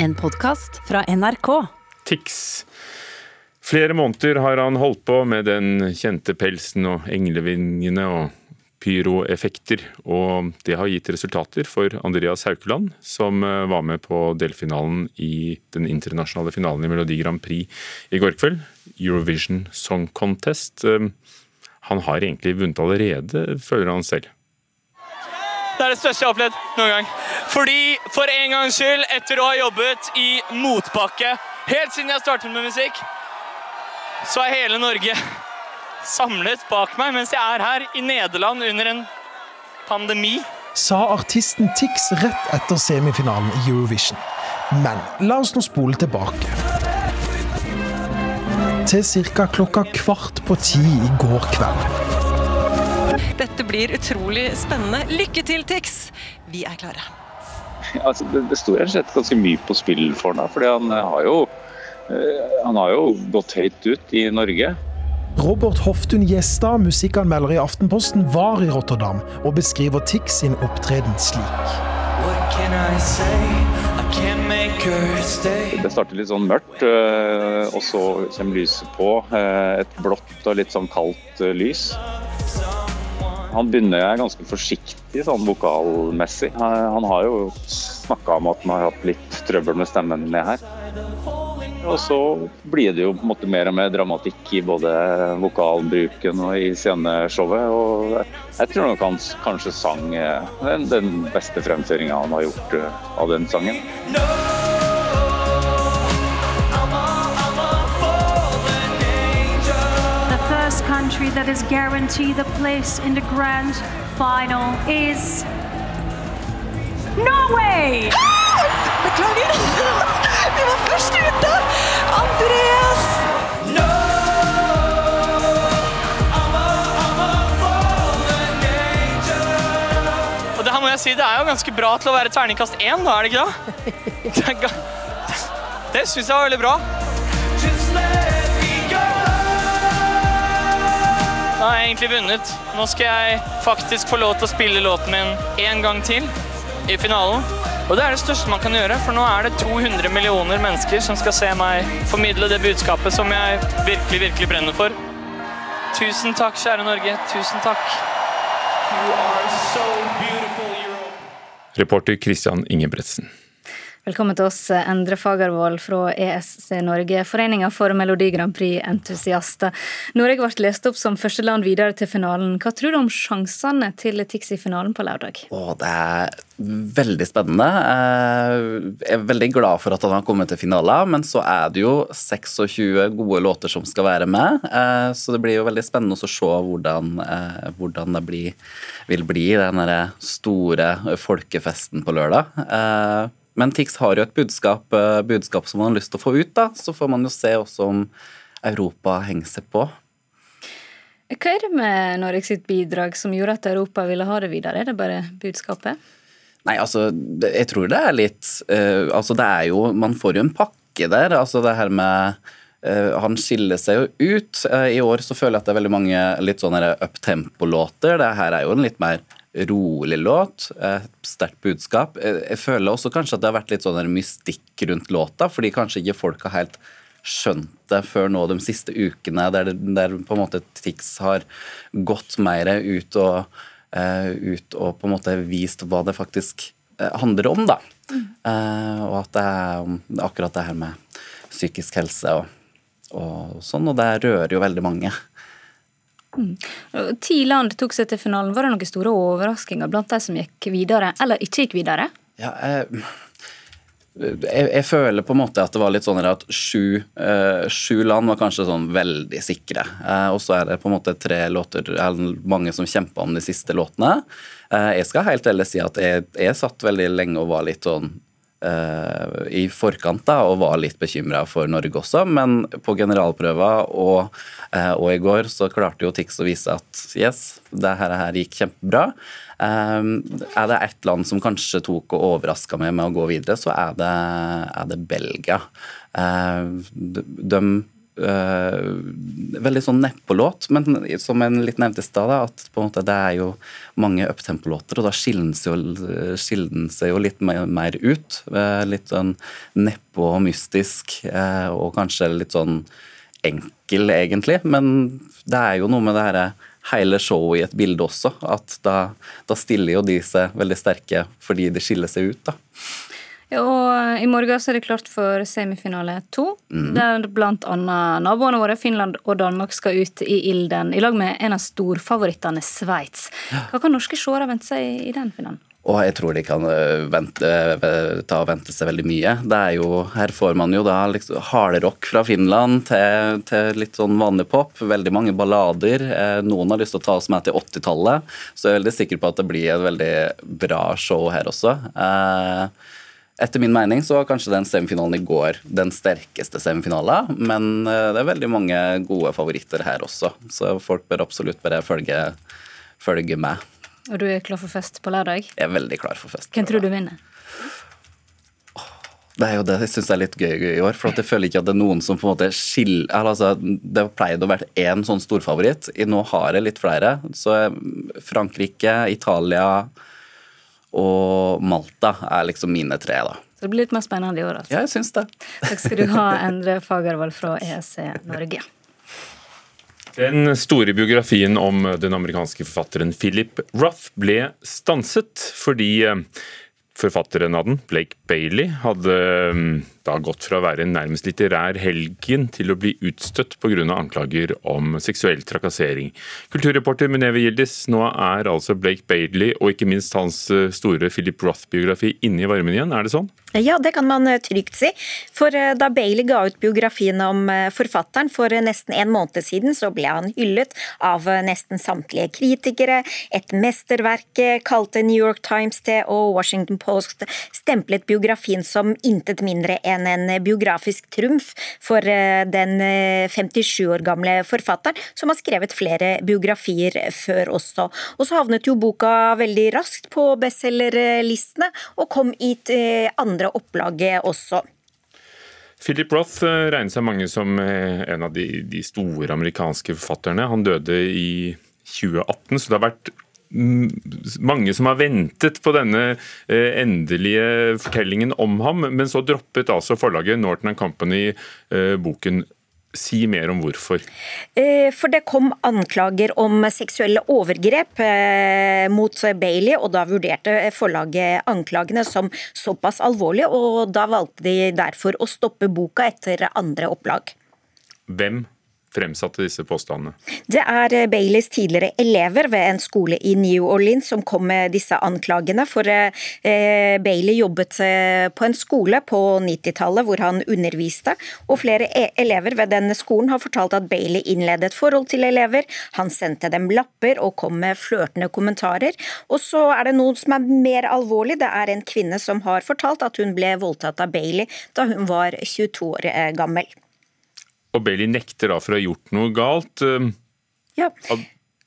En podkast fra NRK. Tix. Flere måneder har han holdt på med den kjente pelsen og englevingene og pyroeffekter, og det har gitt resultater for Andreas Haukeland, som eh, var med på delfinalen i den internasjonale finalen i Melodi Grand Prix i går kveld. Eurovision Song Contest. Eh, han har egentlig vunnet allerede, føler han selv. Det er det største jeg har opplevd noen gang. Fordi for en gangs skyld, etter å ha jobbet i motbakke helt siden jeg startet med musikk, så er hele Norge samlet bak meg mens jeg er her i Nederland under en pandemi. Sa artisten Tix rett etter semifinalen i Eurovision. Men la oss nå spole tilbake. Til ca. klokka kvart på ti i går kveld. Dette blir utrolig spennende. Lykke til, Tix! Vi er klare. Altså, det, det sto rett og slett ganske mye på spill for ham. For han har eh, han har jo gått høyt ut i Norge. Robert Hoftun Gjestad, musikkanmelder i Aftenposten, var i Rotterdam og beskriver Tix sin opptreden slik. Det starter litt sånn mørkt, eh, og så kommer lyset på. eh, Et blått og litt sånn kaldt eh, lys. Han begynner ganske forsiktig sånn vokalmessig. Han har jo snakka om at han har hatt litt trøbbel med stemmen ned her. Og så blir det jo på en måte mer og mer dramatikk i både vokalbruken og i sceneshowet. Og jeg tror nok han kanskje sang eh, den, den beste fremføringa han har gjort eh, av den sangen. The country that is guaranteed a place in the grand final is Norway! Beklager! Vi var først ute! Andreas! Og det her må jeg si, det er jo ganske bra til å være terningkast én, da, er det ikke det? Det, det syns jeg var veldig bra. Har jeg egentlig vunnet. Nå skal jeg faktisk få lov til å spille låten min en gang til i finalen. Og det er det største man kan gjøre, for nå er det 200 millioner mennesker som skal se meg formidle det budskapet som jeg virkelig, virkelig brenner for. Tusen takk, kjære Norge. Tusen takk. So. Reporter Christian Ingebretsen. Velkommen til oss, Endre Fagervold fra ESC Norge, Foreninga for Melodi Grand Prix-entusiaster. Norge ble lest opp som første land videre til finalen. Hva tror du om sjansene til Tix i finalen på lørdag? Åh, det er veldig spennende. Jeg er veldig glad for at han har kommet til finalen, men så er det jo 26 gode låter som skal være med. Eh, Så det blir jo veldig spennende å se hvordan, eh, hvordan det blir, vil bli den store folkefesten på lørdag. Men Tix har jo et budskap, eh, budskap som man har lyst til å få ut, da. Så får man jo se også om Europa henger seg på. Hva er det med Norge sitt bidrag som gjorde at Europa ville ha det videre? Er det bare budskapet? Nei, altså, jeg tror det er litt uh, Altså, det er jo Man får jo en pakke der. Altså, det her med uh, Han skiller seg jo ut. Uh, I år så føler jeg at det er veldig mange litt sånne uptempo-låter. Det her er jo en litt mer rolig låt. eh, Sterkt budskap. Eh, Jeg føler også kanskje at det har vært litt sånn mystikk rundt låta, fordi kanskje ikke folk har helt skjønt det før nå de siste ukene, der, der på en måte Tix har gått mer ut og, eh, ut og på en måte vist hva det faktisk handler om, da. Eh, og at det er akkurat det her med psykisk helse og, og sånn, og det rører jo veldig mange. Ti land tok seg til finalen. Var det noen store overraskelser blant de som gikk videre, eller ikke gikk videre? Ja, jeg, jeg, jeg føler på en måte at det var litt sånn at sju, eh, sju land var kanskje sånn veldig sikre. Eh, og så er det på en måte tre låter, eller mange som kjemper om de siste låtene. Eh, jeg skal helt ærlig si at jeg, jeg satt veldig lenge og var litt sånn eh, i forkant da, og var litt bekymra for Norge også, men på generalprøva og, eh, og i går så klarte jo Tix å vise at yes, det her, gikk kjempebra. Eh, er det ett land som kanskje tok og overraska meg med å gå videre, så er det, er det Belgia. Eh, de, uh, veldig sånn neppolåt, men som en litt nevnte i stad, at på en måte det er jo mange uptempo-låter, og da skiller den seg jo litt mer, mer ut. Uh, litt sånn nedpå og mystisk, uh, og kanskje litt sånn enkel, egentlig. Men det er jo noe med det herre hele showet i et bilde også. At da, da, stiller jo de seg veldig sterke fordi de skiller seg ut, da. Og I morgen så er det klart for semifinale to, mm. der bl.a. naboene våre Finland og Danmark skal ut i ilden i lag med en av storfavorittene Sveits. Hva kan norske seere vente seg i den finalen? Og jeg tror de kan eh, vente, eh, ta og vente seg veldig mye. Det er jo, her får man jo da liksom hardrock fra Finland til, til, litt sånn vanlig pop. Veldig mange ballader. Eh, noen har lyst til å ta oss med til 80-tallet, så jeg er veldig sikker på at det blir et veldig bra show her også. Etter min mening så var kanskje den semifinalen i går den sterkeste semifinalen, men det er veldig mange gode favoritter her også, så folk bør absolutt bare følge, følge med. Og du er klar for fest på lørdag? Jeg er veldig klar for fest. Hvem tror du vinner? Det er jo det jeg syns er litt gøy i år. For jeg føler ikke at det er noen som på en måte skiller altså, Det har pleid å være én sånn storfavoritt. Nå har jeg litt flere. Så Frankrike, Italia og Malta er liksom mine tre, da. Så det blir litt mer spennende i år, altså. Ja, jeg syns det. Takk skal du ha, Endre Fagervold fra ESC Norge. Den store biografien om den amerikanske forfatteren Philip Roth ble stanset fordi eh, forfatteren av den, Blake Bailey, hadde mm, da gått fra å være en nærmest litterær helgen til å bli utstøtt pga. anklager om seksuell trakassering. Kulturreporter Muneve Gildis, nå er altså Blake Bailey og ikke minst hans eh, store Philip Roth-biografi inne i varmen igjen, er det sånn? Ja, det kan man eh, trygt si. For eh, da Bailey ga ut biografien om forfatteren for nesten en måned siden, så ble han hyllet av nesten samtlige kritikere. Et mesterverk kalte New York Times det, og Washington Post stemplet biografien som intet mindre enn en, en biografisk trumf for eh, den 57 eh, år gamle forfatteren, som har skrevet flere biografier før også. Og så havnet jo boka veldig raskt på bestselgerlistene, og kom i eh, andre opplaget også. Philip Roth regner seg mange som en av de, de store amerikanske forfatterne. Han døde i 2018, så det har vært mange som har ventet på denne eh, endelige fortellingen om ham, men så droppet altså forlaget Norton Company eh, boken. Si mer om hvorfor. Eh, for det kom anklager om seksuelle overgrep mot Bailey, og da vurderte forlaget anklagene som såpass alvorlige, og da valgte de derfor å stoppe boka etter andre opplag. Hvem fremsatte disse påstandene? Det er eh, Baileys tidligere elever ved en skole i New Orleans som kom med disse anklagene. For eh, Bailey jobbet eh, på en skole på 90-tallet hvor han underviste, og flere e elever ved denne skolen har fortalt at Bailey innledet forhold til elever. Han sendte dem lapper og kom med flørtende kommentarer. Og så er det noe som er mer alvorlig. Det er en kvinne som har fortalt at hun ble voldtatt av Bailey da hun var 22 år gammel. Og Bailey nekter da for å ha gjort noe galt. Eh, ja.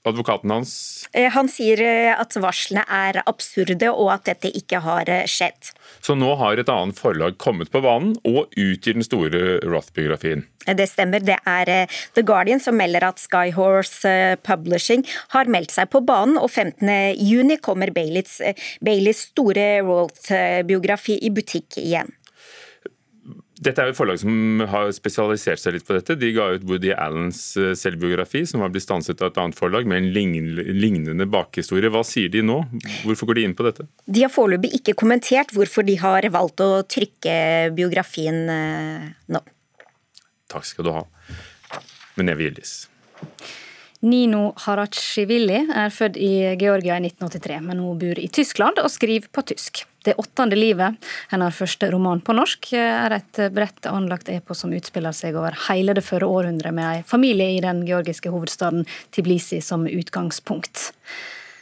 Advokaten hans eh, Han sier eh, at varslene er absurde, og at dette ikke har skjedd. Så nå har et annet forlag kommet på banen og utgir den store Roth-biografien? Det stemmer. Det er The Guardian som melder at Skyhorse Publishing har meldt seg på banen, og 15.6 kommer Baileys, Baileys store Roth-biografi i butikk igjen. Dette er jo et forlag som har spesialisert seg litt på dette. De ga ut Woody Allens eh, selvbiografi, som har blitt stanset av et annet forlag, med en lignende bakhistorie. Hva sier de nå? Hvorfor går de inn på dette? De har foreløpig ikke kommentert hvorfor de har valgt å trykke biografien eh, nå. Takk skal du ha. Muneve Gildis. Nino Haratsjivili er født i Georgia i 1983, men hun bor i Tyskland og skriver på tysk. Det åttende livet, hennes første roman på norsk, er et bredt anlagt epos som utspiller seg over hele det førre århundret, med ei familie i den georgiske hovedstaden Tiblisi som utgangspunkt.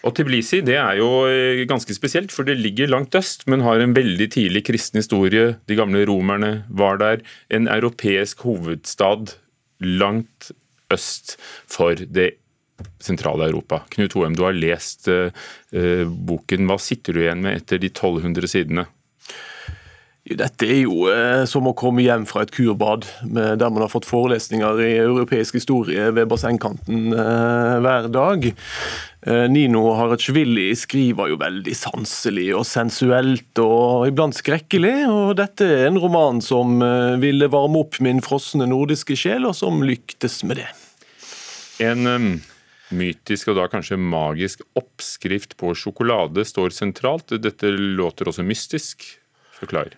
Og Tiblisi det er jo eh, ganske spesielt, for det ligger langt øst, men har en veldig tidlig kristen historie. De gamle romerne var der. En europeisk hovedstad langt øst for det sentrale Europa. Knut Hoem, du har lest uh, boken. Hva sitter du igjen med etter de 1200 sidene? Dette er jo eh, som å komme hjem fra et kurbad, med, der man har fått forelesninger i europeisk historie ved bassengkanten eh, hver dag. Eh, Nino Haratsjvili skriver jo veldig sanselig og sensuelt og iblant skrekkelig. og Dette er en roman som eh, ville varme opp min frosne nordiske sjel, og som lyktes med det. En um, mytisk og da kanskje magisk oppskrift på sjokolade står sentralt. Dette låter også mystisk. Forklar.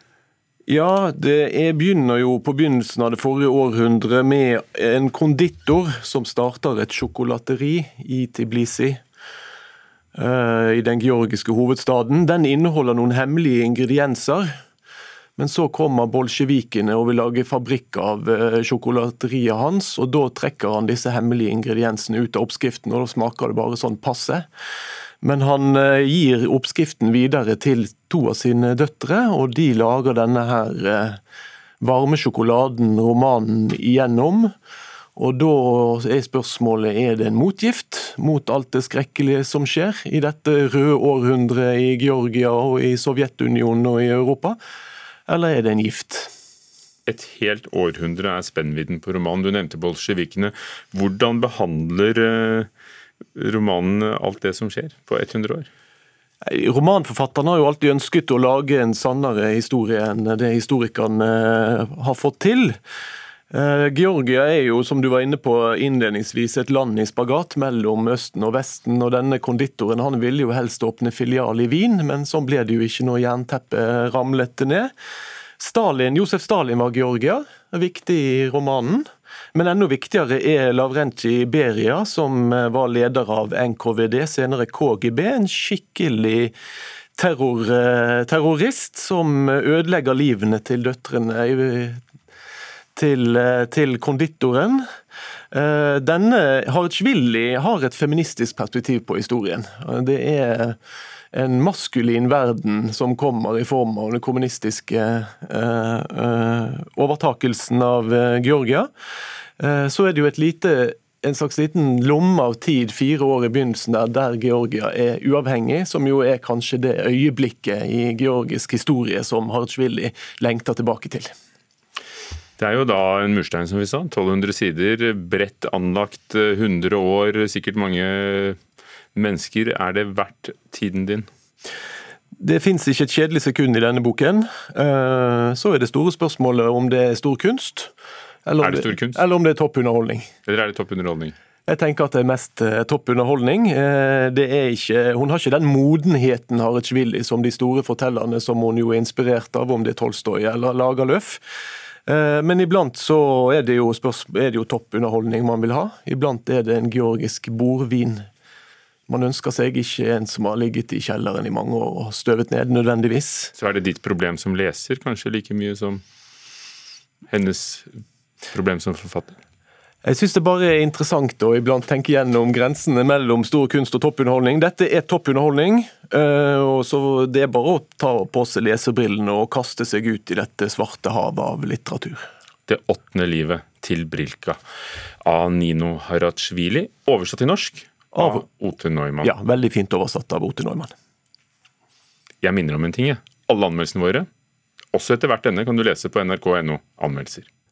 Ja, det er, begynner jo på begynnelsen av det forrige århundret med en konditor som starter et sjokolateri i Tiblisi. Uh, I den georgiske hovedstaden. Den inneholder noen hemmelige ingredienser. Men så kommer bolsjevikene og vil lage fabrikk av uh, sjokolateriet hans. og Da trekker han disse hemmelige ingrediensene ut av oppskriften, og da smaker det bare sånn passe. Men han uh, gir oppskriften videre til to av sine døtre, og de lager denne her varme sjokoladen romanen igjennom. Og da er spørsmålet er det en motgift mot alt det skrekkelige som skjer i dette røde århundret i Georgia og i Sovjetunionen og i Europa, eller er det en gift? Et helt århundre er spennvidden på romanen. Du nevnte bolsjevikene. Hvordan behandler romanen alt det som skjer på 100 år? Romanforfatteren har jo alltid ønsket å lage en sannere historie enn det historikerne har fått til. Eh, Georgia er jo, som du var inne på innledningsvis, et land i spagat mellom Østen og Vesten. og Denne konditoren han ville jo helst åpne filial i Wien, men sånn ble det jo ikke når jernteppet ramlet ned. Stalin, Josef Stalin var Georgia, viktig i romanen. Men enda viktigere er Lavrenti Beria, som var leder av NKVD, senere KGB. En skikkelig terror, eh, terrorist som ødelegger livene til døtrene til, eh, til konditoren. Eh, denne Haritsjvili har et feministisk perspektiv på historien. Det er en maskulin verden som kommer i form av den kommunistiske eh, overtakelsen av Georgia. Så er det jo lite en slags liten lomme av tid, fire år i begynnelsen, der, der Georgia er uavhengig, som jo er kanskje det øyeblikket i georgisk historie som Haritsjvili lengter tilbake til. Det er jo da en murstein, som vi sa. 1200 sider, bredt anlagt, 100 år, sikkert mange mennesker. Er det verdt tiden din? Det fins ikke et kjedelig sekund i denne boken. Eh, så er det store spørsmålet om det er stor kunst. Eller om det kunst? Eller om det er toppunderholdning. Eller er det toppunderholdning? Jeg tenker at det er mest eh, toppunderholdning. Eh, det er ikke, hun har ikke den modenheten Haritsjvili som de store fortellerne som hun jo er inspirert av, om det er Tolstoy eller Lagerlöf. Eh, men iblant så er det jo, jo toppunderholdning man vil ha. Iblant er det en georgisk bordvin. Man ønsker seg ikke en som har ligget i kjelleren i mange år og støvet ned, nødvendigvis. Så er det ditt problem som leser kanskje like mye som hennes problem som forfatter? Jeg syns det bare er interessant å iblant tenke gjennom grensene mellom stor kunst og toppunderholdning. Dette er toppunderholdning, eh, og så det er bare å ta på seg lesebrillene og kaste seg ut i dette svarte havet av litteratur. Det åttende livet til Brilka av Nino Haratsjvili, oversatt til norsk av, Ote Neumann. Ja, veldig fint oversatt av Ote Neumann. Jeg minner om en ting. jeg. Alle anmeldelsene våre, også etter hvert denne, kan du lese på nrk.no anmeldelser.